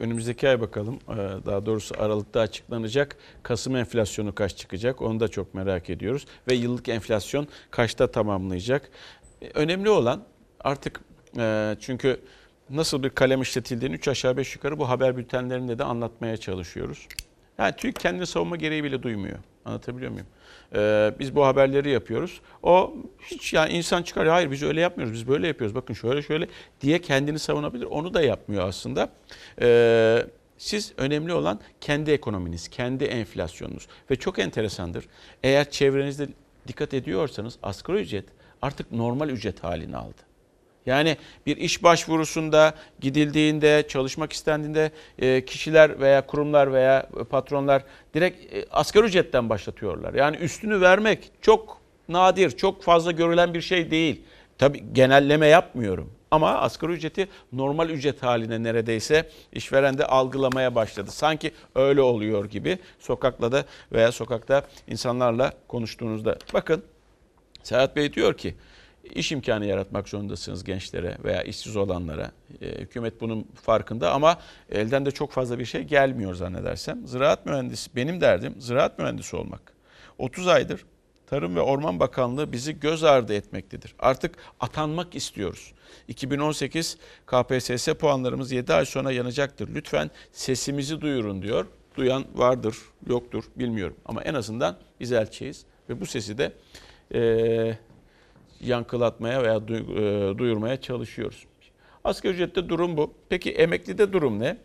S1: Önümüzdeki ay bakalım. Ee, Daha doğrusu Aralık'ta açıklanacak. Kasım enflasyonu kaç çıkacak? Onu da çok merak ediyoruz. Ve yıllık enflasyon kaçta tamamlayacak? Ee, Önemli olan artık e, çünkü nasıl bir kalem işletildiğini 3 aşağı 5 yukarı bu haber bültenlerinde de anlatmaya çalışıyoruz. Yani TÜİK kendini savunma gereği bile duymuyor. Anlatabiliyor muyum? Ee, biz bu haberleri yapıyoruz. O hiç yani insan çıkar hayır biz öyle yapmıyoruz biz böyle yapıyoruz bakın şöyle şöyle diye kendini savunabilir. Onu da yapmıyor aslında. Ee, siz önemli olan kendi ekonominiz, kendi enflasyonunuz ve çok enteresandır. Eğer çevrenizde dikkat ediyorsanız asgari ücret artık normal ücret halini aldı. Yani bir iş başvurusunda gidildiğinde, çalışmak istendiğinde e, kişiler veya kurumlar veya patronlar direkt e, asgari ücretten başlatıyorlar. Yani üstünü vermek çok nadir, çok fazla görülen bir şey değil. Tabii genelleme yapmıyorum. Ama asgari ücreti normal ücret haline neredeyse işveren de algılamaya başladı. Sanki öyle oluyor gibi sokakla da veya sokakta insanlarla konuştuğunuzda. Bakın Serhat Bey diyor ki iş imkanı yaratmak zorundasınız gençlere veya işsiz olanlara. E, hükümet bunun farkında ama elden de çok fazla bir şey gelmiyor zannedersem. Ziraat mühendisi, benim derdim ziraat mühendisi olmak. 30 aydır Tarım ve Orman Bakanlığı bizi göz ardı etmektedir. Artık atanmak istiyoruz. 2018 KPSS puanlarımız 7 ay sonra yanacaktır. Lütfen sesimizi duyurun diyor. Duyan vardır, yoktur bilmiyorum. Ama en azından biz elçiyiz ve bu sesi de eee yankılatmaya veya e, duyurmaya çalışıyoruz. Asgari ücrette durum bu. Peki emeklide durum ne?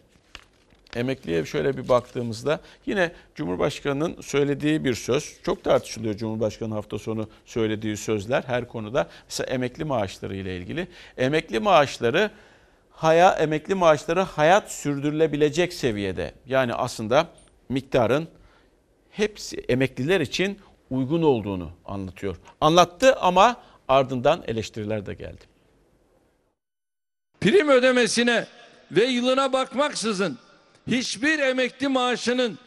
S1: Emekliye şöyle bir baktığımızda yine Cumhurbaşkanı'nın söylediği bir söz. Çok tartışılıyor Cumhurbaşkanı hafta sonu söylediği sözler her konuda. Mesela emekli maaşları ile ilgili. Emekli maaşları haya emekli maaşları hayat sürdürülebilecek seviyede. Yani aslında miktarın hepsi emekliler için uygun olduğunu anlatıyor. Anlattı ama ardından eleştiriler de geldi.
S2: Prim ödemesine ve yılına bakmaksızın hiçbir emekli maaşının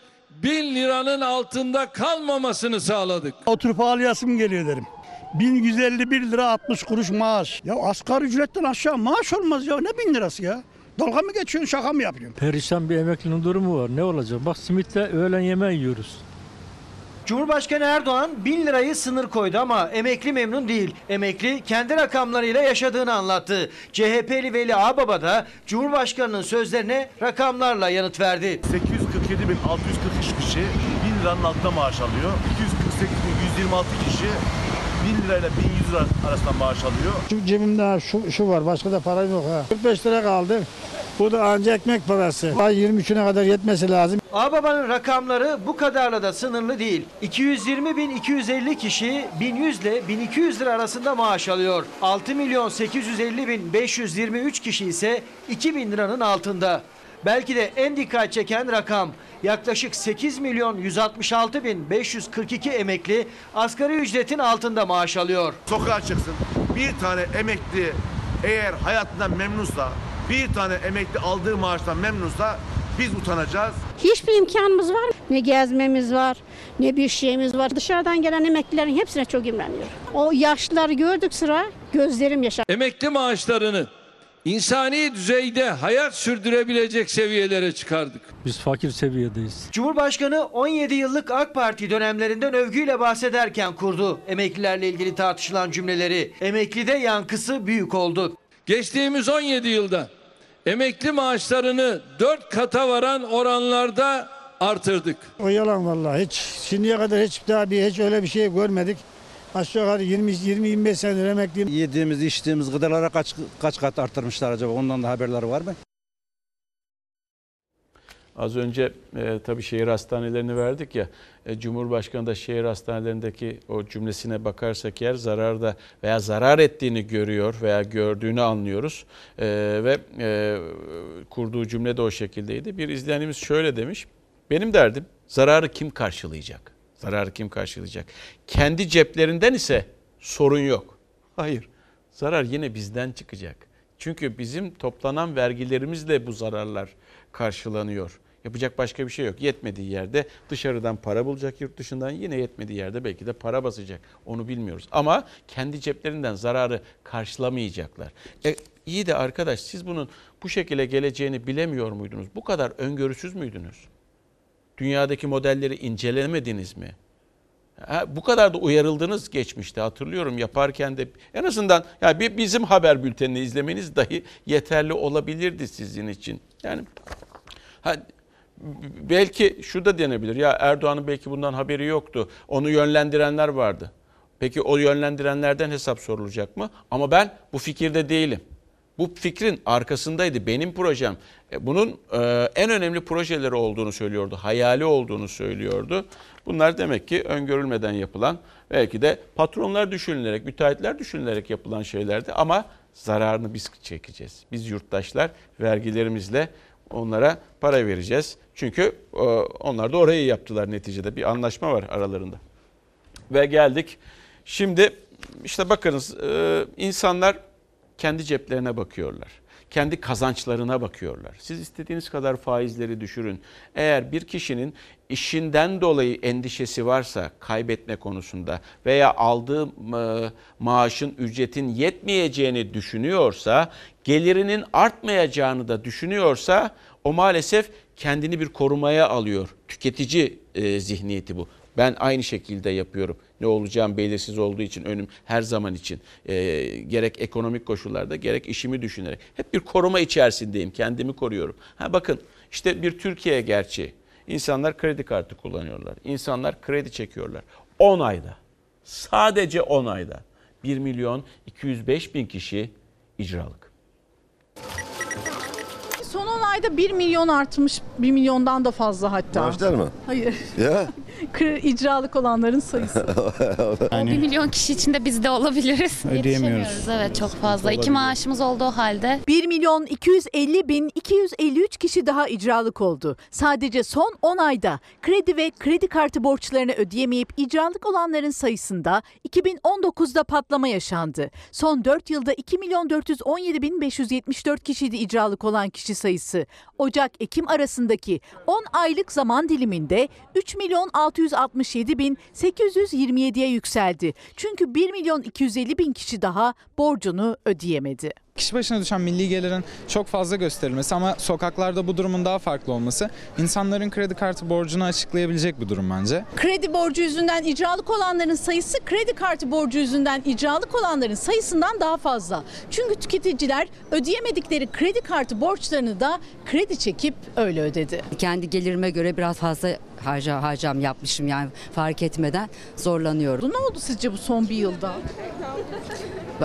S2: bin liranın altında kalmamasını sağladık.
S18: Oturup ağlayasım geliyor derim. 1151 lira 60 kuruş maaş. Ya asgari ücretten aşağı maaş olmaz ya. Ne bin lirası ya? Dalga mı geçiyorsun şaka mı yapıyorsun?
S19: Perişan bir emeklinin durumu var. Ne olacak? Bak simitle öğlen yemeği yiyoruz.
S11: Cumhurbaşkanı Erdoğan 1000 lirayı sınır koydu ama emekli memnun değil. Emekli kendi rakamlarıyla yaşadığını anlattı. CHP'li Veli Ağbaba da Cumhurbaşkanı'nın sözlerine rakamlarla yanıt verdi.
S20: 847.643 kişi 1000 liranın altında maaş alıyor. 248.126 kişi 1000 lirayla 1100 lira arasında maaş alıyor.
S18: Şu cebimde şu, şu var başka da para yok ha. 45 lira kaldı. Bu da ancak ekmek parası. Ay 23'üne kadar yetmesi lazım.
S11: Ağbaba'nın rakamları bu kadarla da sınırlı değil. 220 bin 250 kişi 1100 ile 1200 lira arasında maaş alıyor. 6 milyon 850 bin 523 kişi ise 2000 liranın altında. Belki de en dikkat çeken rakam yaklaşık 8 milyon 166 bin 542 emekli asgari ücretin altında maaş alıyor.
S20: Sokağa çıksın. Bir tane emekli eğer hayatından memnunsa, bir tane emekli aldığı maaştan memnunsa biz utanacağız.
S21: Hiçbir imkanımız var mı? Ne gezmemiz var, ne bir şeyimiz var. Dışarıdan gelen emeklilerin hepsine çok imreniyor. O yaşlıları gördük sıra, gözlerim yaşar.
S2: Emekli maaşlarını insani düzeyde hayat sürdürebilecek seviyelere çıkardık.
S19: Biz fakir seviyedeyiz.
S11: Cumhurbaşkanı 17 yıllık AK Parti dönemlerinden övgüyle bahsederken kurdu emeklilerle ilgili tartışılan cümleleri. Emeklide yankısı büyük oldu.
S2: Geçtiğimiz 17 yılda emekli maaşlarını 4 kata varan oranlarda artırdık.
S18: O yalan vallahi. Hiç şimdiye kadar hiç daha bir hiç öyle bir şey görmedik. Aşağı yukarı 20 20 25 senedir emekliyim.
S22: Yediğimiz, içtiğimiz gıdalara kaç kaç kat arttırmışlar acaba? Ondan da haberleri var mı?
S1: Az önce e, tabii şehir hastanelerini verdik ya. E, Cumhurbaşkanı da şehir hastanelerindeki o cümlesine bakarsak yer zararda veya zarar ettiğini görüyor veya gördüğünü anlıyoruz. E, ve e, kurduğu cümle de o şekildeydi. Bir izleyenimiz şöyle demiş. Benim derdim zararı kim karşılayacak? Zararı kim karşılayacak? Kendi ceplerinden ise sorun yok. Hayır. Zarar yine bizden çıkacak. Çünkü bizim toplanan vergilerimizle bu zararlar karşılanıyor. Yapacak başka bir şey yok. Yetmediği yerde dışarıdan para bulacak yurt dışından yine yetmediği yerde belki de para basacak. Onu bilmiyoruz. Ama kendi ceplerinden zararı karşılamayacaklar. E, iyi de arkadaş siz bunun bu şekilde geleceğini bilemiyor muydunuz? Bu kadar öngörüsüz müydünüz? Dünyadaki modelleri incelemediniz mi? Ha, bu kadar da uyarıldınız geçmişte hatırlıyorum yaparken de en azından yani bir bizim haber bültenini izlemeniz dahi yeterli olabilirdi sizin için. Yani ha, belki şu da denebilir ya Erdoğan'ın belki bundan haberi yoktu. Onu yönlendirenler vardı. Peki o yönlendirenlerden hesap sorulacak mı? Ama ben bu fikirde değilim. Bu fikrin arkasındaydı benim projem. E, Bunun e, en önemli projeleri olduğunu söylüyordu. Hayali olduğunu söylüyordu. Bunlar demek ki öngörülmeden yapılan belki de patronlar düşünülerek, müteahhitler düşünülerek yapılan şeylerdi. Ama zararını biz çekeceğiz. Biz yurttaşlar vergilerimizle onlara para vereceğiz. Çünkü e, onlar da orayı yaptılar neticede. Bir anlaşma var aralarında. Ve geldik. Şimdi işte bakınız e, insanlar kendi ceplerine bakıyorlar. Kendi kazançlarına bakıyorlar. Siz istediğiniz kadar faizleri düşürün. Eğer bir kişinin işinden dolayı endişesi varsa kaybetme konusunda veya aldığı e, maaşın ücretin yetmeyeceğini düşünüyorsa, gelirinin artmayacağını da düşünüyorsa o maalesef kendini bir korumaya alıyor. Tüketici e, zihniyeti bu. Ben aynı şekilde yapıyorum. Ne olacağım belirsiz olduğu için önüm her zaman için e, gerek ekonomik koşullarda gerek işimi düşünerek hep bir koruma içerisindeyim. Kendimi koruyorum. Ha bakın işte bir Türkiye gerçeği. İnsanlar kredi kartı kullanıyorlar. İnsanlar kredi çekiyorlar. 10 ayda sadece 10 ayda 1 milyon 205 bin kişi icralık.
S23: Son 10 ayda 1 milyon artmış. 1 milyondan da fazla hatta.
S24: Maaşlar mı?
S23: Hayır.
S24: Ya.
S23: icralık olanların sayısı.
S25: Yani, 1 milyon kişi içinde biz de olabiliriz. Yetişemiyoruz evet çok fazla. İki maaşımız olduğu halde.
S26: 1 milyon 250 bin 253 kişi daha icralık oldu. Sadece son 10 ayda kredi ve kredi kartı borçlarını ödeyemeyip icralık olanların sayısında 2019'da patlama yaşandı. Son 4 yılda 2 milyon 417 bin 574 kişiydi icralık olan kişi sayısı. Ocak-Ekim arasındaki 10 aylık zaman diliminde 3 milyon 6 667.827'ye yükseldi. Çünkü 1 milyon 250 bin kişi daha borcunu ödeyemedi.
S27: Kişi başına düşen milli gelirin çok fazla gösterilmesi ama sokaklarda bu durumun daha farklı olması insanların kredi kartı borcunu açıklayabilecek bir durum bence.
S23: Kredi borcu yüzünden icralık olanların sayısı kredi kartı borcu yüzünden icralık olanların sayısından daha fazla. Çünkü tüketiciler ödeyemedikleri kredi kartı borçlarını da kredi çekip öyle ödedi.
S28: Kendi gelirime göre biraz fazla harca, harcam yapmışım yani fark etmeden zorlanıyorum.
S23: Ne oldu sizce bu son bir yılda?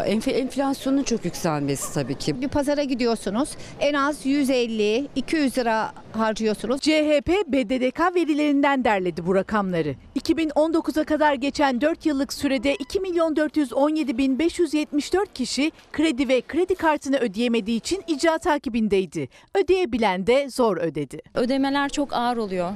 S28: Enf- enflasyonun çok yükselmesi tabii ki.
S21: Bir pazara gidiyorsunuz en az 150-200 lira harcıyorsunuz.
S26: CHP BDDK verilerinden derledi bu rakamları. 2019'a kadar geçen 4 yıllık sürede 2 milyon 417 bin 574 kişi kredi ve kredi kartını ödeyemediği için icra takibindeydi. Ödeyebilen de zor ödedi.
S25: Ödemeler çok ağır oluyor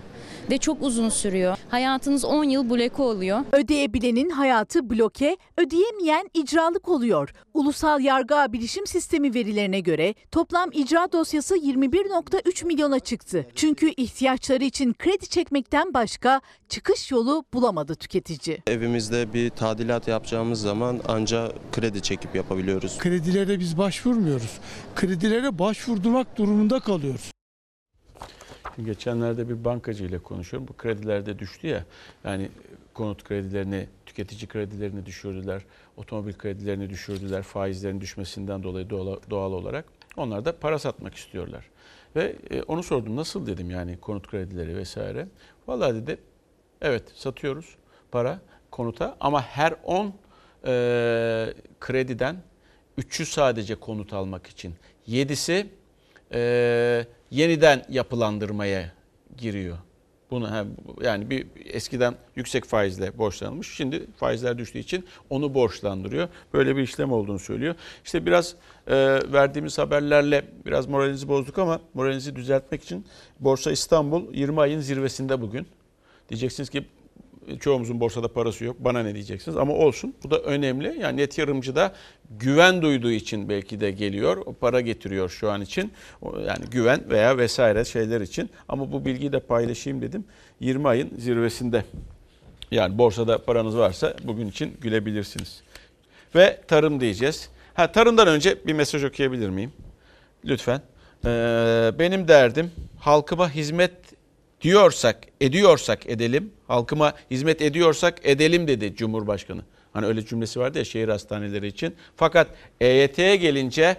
S25: ve çok uzun sürüyor. Hayatınız 10 yıl bloke oluyor.
S26: Ödeyebilenin hayatı bloke, ödeyemeyen icralık oluyor. Ulusal Yargı Bilişim Sistemi verilerine göre toplam icra dosyası 21.3 milyona çıktı. Çünkü ihtiyaçları için kredi çekmekten başka çıkış yolu bulamadı tüketici.
S29: Evimizde bir tadilat yapacağımız zaman anca kredi çekip yapabiliyoruz.
S30: Kredilere biz başvurmuyoruz. Kredilere başvurdurmak durumunda kalıyoruz.
S1: Geçenlerde bir bankacı ile konuşuyorum. Bu kredilerde düştü ya. Yani konut kredilerini, tüketici kredilerini düşürdüler. Otomobil kredilerini düşürdüler. Faizlerin düşmesinden dolayı doğal, doğal olarak. Onlar da para satmak istiyorlar. Ve e, onu sordum nasıl dedim yani konut kredileri vesaire. Vallahi dedi evet satıyoruz para konuta ama her 10 e, krediden 3'ü sadece konut almak için. 7'si e, yeniden yapılandırmaya giriyor. Bunu yani bir eskiden yüksek faizle borçlanmış. Şimdi faizler düştüğü için onu borçlandırıyor. Böyle bir işlem olduğunu söylüyor. İşte biraz e, verdiğimiz haberlerle biraz moralinizi bozduk ama moralinizi düzeltmek için Borsa İstanbul 20 ayın zirvesinde bugün. Diyeceksiniz ki çoğumuzun borsada parası yok. Bana ne diyeceksiniz? Ama olsun. Bu da önemli. Yani net yatırımcı da güven duyduğu için belki de geliyor. O para getiriyor şu an için. Yani güven veya vesaire şeyler için. Ama bu bilgiyi de paylaşayım dedim. 20 ayın zirvesinde. Yani borsada paranız varsa bugün için gülebilirsiniz. Ve tarım diyeceğiz. Ha tarımdan önce bir mesaj okuyabilir miyim? Lütfen. Ee, benim derdim halkıma hizmet diyorsak, ediyorsak edelim. Halkıma hizmet ediyorsak edelim dedi Cumhurbaşkanı. Hani öyle cümlesi vardı ya şehir hastaneleri için. Fakat EYT'ye gelince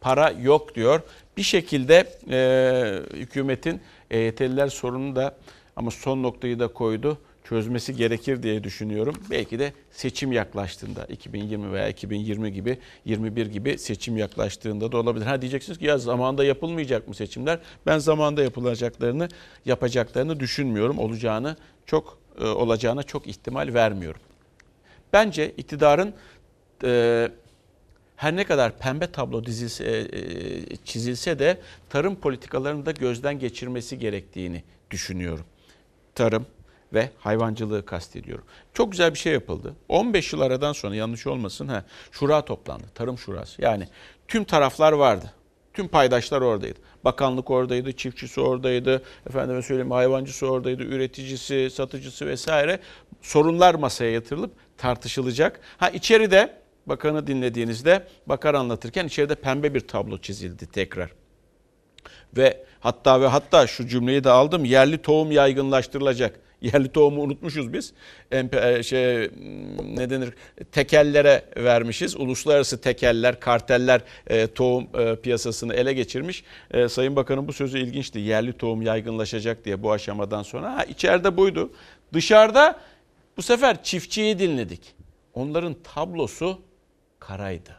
S1: para yok diyor. Bir şekilde e, hükümetin EYT'liler sorunu da ama son noktayı da koydu çözmesi gerekir diye düşünüyorum. Belki de seçim yaklaştığında 2020 veya 2020 gibi 21 gibi seçim yaklaştığında da olabilir. Ha diyeceksiniz ki ya zamanda yapılmayacak mı seçimler? Ben zamanda yapılacaklarını yapacaklarını düşünmüyorum. Olacağını çok e, olacağına çok ihtimal vermiyorum. Bence iktidarın e, her ne kadar pembe tablo dizilse, e, çizilse de tarım politikalarını da gözden geçirmesi gerektiğini düşünüyorum. Tarım, ve hayvancılığı kastediyorum. Çok güzel bir şey yapıldı. 15 yıl aradan sonra yanlış olmasın ha şura toplandı. Tarım şurası. Yani tüm taraflar vardı. Tüm paydaşlar oradaydı. Bakanlık oradaydı, çiftçisi oradaydı, efendime söyleyeyim hayvancısı oradaydı, üreticisi, satıcısı vesaire. Sorunlar masaya yatırılıp tartışılacak. Ha içeride bakanı dinlediğinizde bakar anlatırken içeride pembe bir tablo çizildi tekrar. Ve hatta ve hatta şu cümleyi de aldım. Yerli tohum yaygınlaştırılacak. Yerli tohumu unutmuşuz biz. MP, şey ne denir? Tekellere vermişiz. Uluslararası tekeller, karteller e, tohum e, piyasasını ele geçirmiş. E, Sayın Bakan'ın bu sözü ilginçti. Yerli tohum yaygınlaşacak diye bu aşamadan sonra. Ha, içeride buydu. Dışarıda bu sefer çiftçiyi dinledik. Onların tablosu karaydı.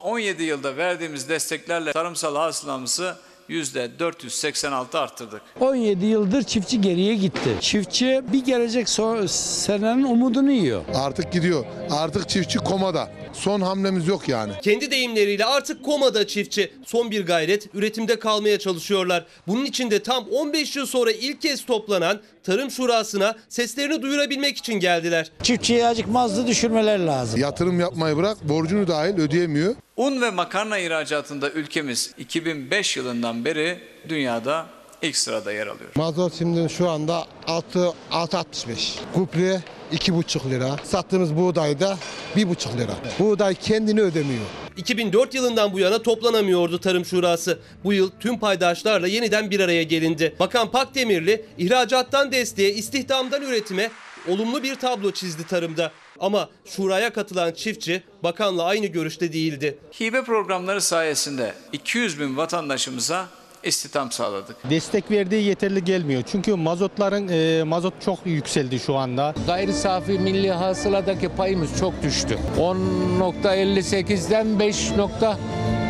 S14: 17 yılda verdiğimiz desteklerle tarımsal hasılamızı %486 arttırdık.
S18: 17 yıldır çiftçi geriye gitti. Çiftçi bir gelecek so- senenin umudunu yiyor.
S31: Artık gidiyor. Artık çiftçi komada. Son hamlemiz yok yani.
S4: Kendi deyimleriyle artık komada çiftçi. Son bir gayret üretimde kalmaya çalışıyorlar. Bunun için de tam 15 yıl sonra ilk kez toplanan Tarım Şurası'na seslerini duyurabilmek için geldiler.
S18: Çiftçiye azıcık mazlı düşürmeler lazım.
S31: Yatırım yapmayı bırak borcunu dahil ödeyemiyor.
S14: Un ve makarna ihracatında ülkemiz 2005 yılından beri dünyada ilk sırada yer alıyor.
S31: Mazot şimdi şu anda 6 6.65. Kuple 2,5 lira. Sattığımız buğday da 1,5 lira. Buğday kendini ödemiyor.
S4: 2004 yılından bu yana toplanamıyordu Tarım Şurası. Bu yıl tüm paydaşlarla yeniden bir araya gelindi. Bakan Pakdemirli ihracattan desteğe, istihdamdan üretime olumlu bir tablo çizdi tarımda. Ama şuraya katılan çiftçi bakanla aynı görüşte değildi.
S14: Hibe programları sayesinde 200 bin vatandaşımıza istihdam sağladık.
S32: Destek verdiği yeterli gelmiyor. Çünkü mazotların e, mazot çok yükseldi şu anda.
S33: Gayri safi milli hasıladaki payımız çok düştü. 10.58'den 5.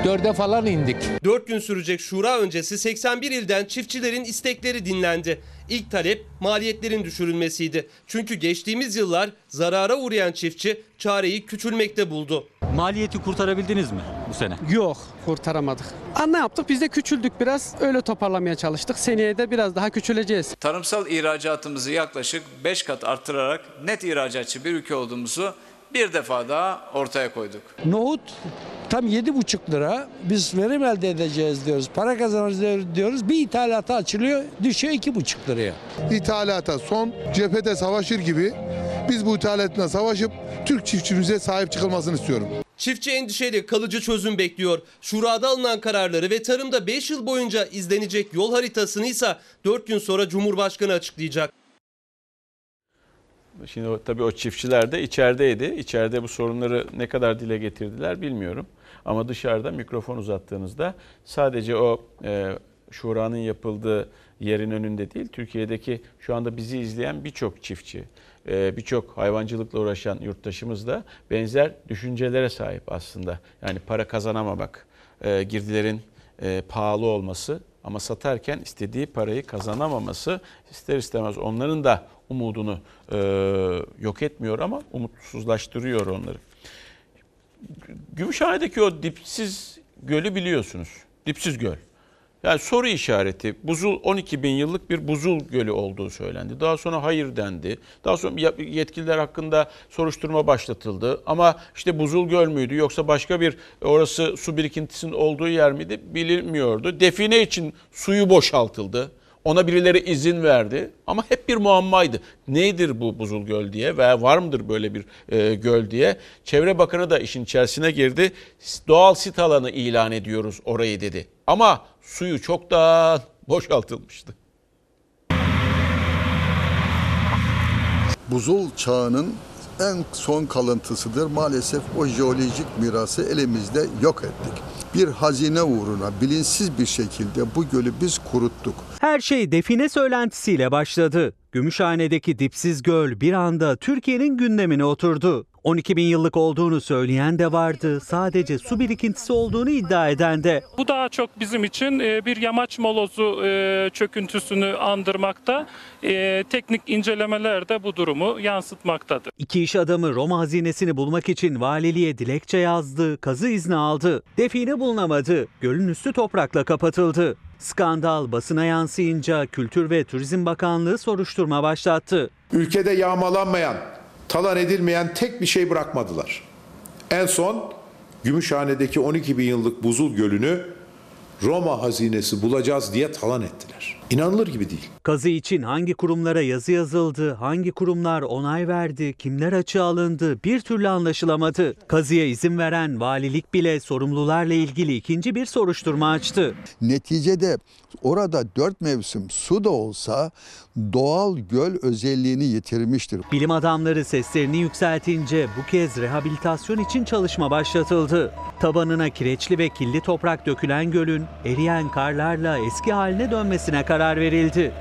S34: dörde falan indik.
S4: 4 gün sürecek şura öncesi 81 ilden çiftçilerin istekleri dinlendi. İlk talep maliyetlerin düşürülmesiydi. Çünkü geçtiğimiz yıllar zarara uğrayan çiftçi çareyi küçülmekte buldu.
S35: Maliyeti kurtarabildiniz mi bu sene?
S36: Yok kurtaramadık. Aa, ne yaptık? Biz de küçüldük biraz. Öyle toparlamaya çalıştık. Seneye de biraz daha küçüleceğiz.
S14: Tarımsal ihracatımızı yaklaşık 5 kat arttırarak net ihracatçı bir ülke olduğumuzu bir defa daha ortaya koyduk.
S18: Nohut tam 7,5 lira. Biz verim elde edeceğiz diyoruz. Para kazanacağız diyoruz. Bir ithalata açılıyor düşüyor 2,5 liraya.
S37: İthalata son cephede savaşır gibi biz bu ithalatla savaşıp Türk çiftçimize sahip çıkılmasını istiyorum.
S4: Çiftçi endişeli kalıcı çözüm bekliyor. Şurada alınan kararları ve tarımda 5 yıl boyunca izlenecek yol haritasını ise 4 gün sonra Cumhurbaşkanı açıklayacak.
S1: Şimdi o, tabii o çiftçiler de içerideydi. İçeride bu sorunları ne kadar dile getirdiler bilmiyorum. Ama dışarıda mikrofon uzattığınızda sadece o e, şuranın yapıldığı yerin önünde değil, Türkiye'deki şu anda bizi izleyen birçok çiftçi, e, birçok hayvancılıkla uğraşan yurttaşımız da benzer düşüncelere sahip aslında. Yani para kazanamamak, e, girdilerin e, pahalı olması ama satarken istediği parayı kazanamaması ister istemez onların da umudunu e, yok etmiyor ama umutsuzlaştırıyor onları. Gümüşhane'deki o dipsiz gölü biliyorsunuz. Dipsiz göl. Yani soru işareti. Buzul 12 bin yıllık bir buzul gölü olduğu söylendi. Daha sonra hayır dendi. Daha sonra yetkililer hakkında soruşturma başlatıldı. Ama işte buzul göl müydü yoksa başka bir orası su birikintisinin olduğu yer miydi bilinmiyordu. Define için suyu boşaltıldı. Ona birileri izin verdi ama hep bir muammaydı. Neydir bu buzul göl diye veya var mıdır böyle bir e, göl diye. Çevre Bakanı da işin içerisine girdi. Doğal sit alanı ilan ediyoruz orayı dedi. Ama suyu çoktan boşaltılmıştı.
S38: Buzul çağının en son kalıntısıdır. Maalesef o jeolojik mirası elimizde yok ettik. Bir hazine uğruna bilinçsiz bir şekilde bu gölü biz kuruttuk.
S39: Her şey define söylentisiyle başladı. Gümüşhane'deki dipsiz göl bir anda Türkiye'nin gündemine oturdu. 12 bin yıllık olduğunu söyleyen de vardı. Sadece su birikintisi olduğunu iddia eden de.
S40: Bu daha çok bizim için e, bir yamaç molozu e, çöküntüsünü andırmakta. E, teknik incelemeler de bu durumu yansıtmaktadır.
S39: İki iş adamı Roma hazinesini bulmak için valiliğe dilekçe yazdı, kazı izni aldı. Define bulunamadı. Gölün üstü toprakla kapatıldı. Skandal basına yansıyınca Kültür ve Turizm Bakanlığı soruşturma başlattı.
S3: Ülkede yağmalanmayan, talan edilmeyen tek bir şey bırakmadılar. En son Gümüşhane'deki 12 bin yıllık buzul gölünü Roma hazinesi bulacağız diye talan ettiler. İnanılır gibi değil.
S39: Kazı için hangi kurumlara yazı yazıldı, hangi kurumlar onay verdi, kimler açığa alındı bir türlü anlaşılamadı. Kazıya izin veren valilik bile sorumlularla ilgili ikinci bir soruşturma açtı.
S38: Neticede orada dört mevsim su da olsa doğal göl özelliğini yitirmiştir.
S39: Bilim adamları seslerini yükseltince bu kez rehabilitasyon için çalışma başlatıldı. Tabanına kireçli ve kirli toprak dökülen gölün eriyen karlarla eski haline dönmesine karar verildi.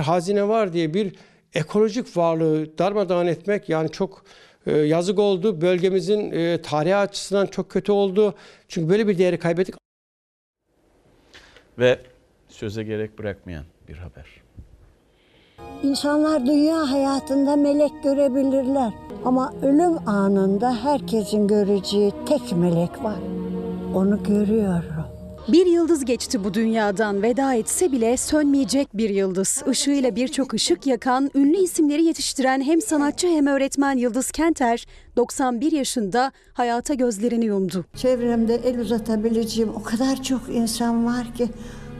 S36: Hazine var diye bir ekolojik varlığı darmadağın etmek yani çok e, yazık oldu. Bölgemizin e, tarihi açısından çok kötü oldu. Çünkü böyle bir değeri kaybettik.
S1: Ve söze gerek bırakmayan bir haber.
S41: İnsanlar dünya hayatında melek görebilirler. Ama ölüm anında herkesin göreceği tek melek var. Onu görüyorum.
S42: Bir yıldız geçti bu dünyadan veda etse bile sönmeyecek bir yıldız. Işığıyla birçok ışık yakan, ünlü isimleri yetiştiren hem sanatçı hem öğretmen Yıldız Kenter 91 yaşında hayata gözlerini yumdu.
S41: Çevremde el uzatabileceğim o kadar çok insan var ki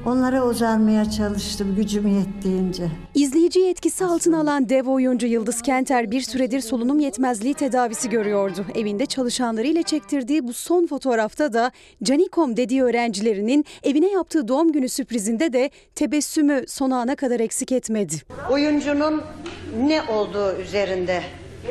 S41: onlara uzanmaya çalıştım gücüm yettiğince.
S42: İzleyiciyi etkisi altına alan dev oyuncu Yıldız Kenter bir süredir solunum yetmezliği tedavisi görüyordu. Evinde çalışanlarıyla çektirdiği bu son fotoğrafta da Canikom dediği öğrencilerinin evine yaptığı doğum günü sürprizinde de tebessümü son ana kadar eksik etmedi.
S41: Oyuncunun ne olduğu üzerinde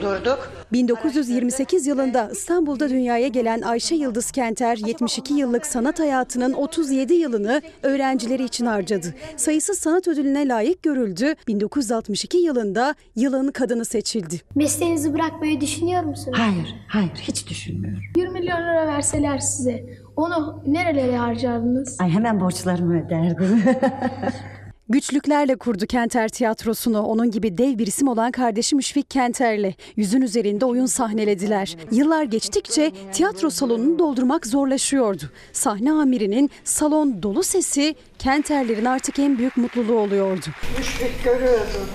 S42: Durduk. 1928 yılında İstanbul'da dünyaya gelen Ayşe Yıldız Kenter 72 yıllık sanat hayatının 37 yılını öğrencileri için harcadı. Sayısız sanat ödülüne layık görüldü. 1962 yılında yılın kadını seçildi.
S43: Mesleğinizi bırakmayı düşünüyor musunuz?
S44: Hayır, hayır hiç düşünmüyorum.
S43: 1 milyon lira verseler size onu nerelere harcardınız?
S44: Ay hemen borçlarımı öderdim.
S42: Güçlüklerle kurdu Kenter tiyatrosunu. Onun gibi dev bir isim olan kardeşi Müşfik Kenter'le yüzün üzerinde oyun sahnelediler. Yıllar geçtikçe tiyatro salonunu doldurmak zorlaşıyordu. Sahne amirinin salon dolu sesi Kenterlerin artık en büyük mutluluğu oluyordu.
S41: Müşfik görüyordum.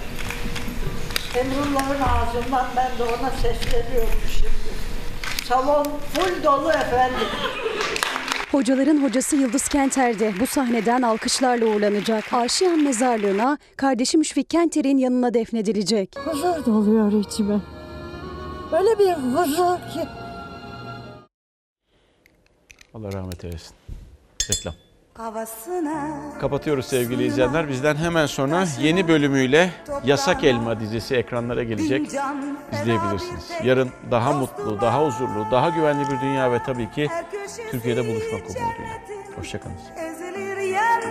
S41: Emrullah'ın ağzından ben de ona sesleniyorum şimdi. Salon full dolu efendim.
S42: Hocaların hocası Yıldız Kenter de bu sahneden alkışlarla uğurlanacak. Aşiyan mezarlığına kardeşi Müşfik Kenter'in yanına defnedilecek.
S41: Huzur doluyor içime. Öyle bir huzur ki.
S1: Allah rahmet eylesin. Reklam. Kapatıyoruz sevgili izleyenler. Bizden hemen sonra yeni bölümüyle Yasak Elma dizisi ekranlara gelecek. İzleyebilirsiniz. Yarın daha mutlu, daha huzurlu, daha güvenli bir dünya ve tabii ki Türkiye'de buluşmak umuduyla. Hoşçakalın.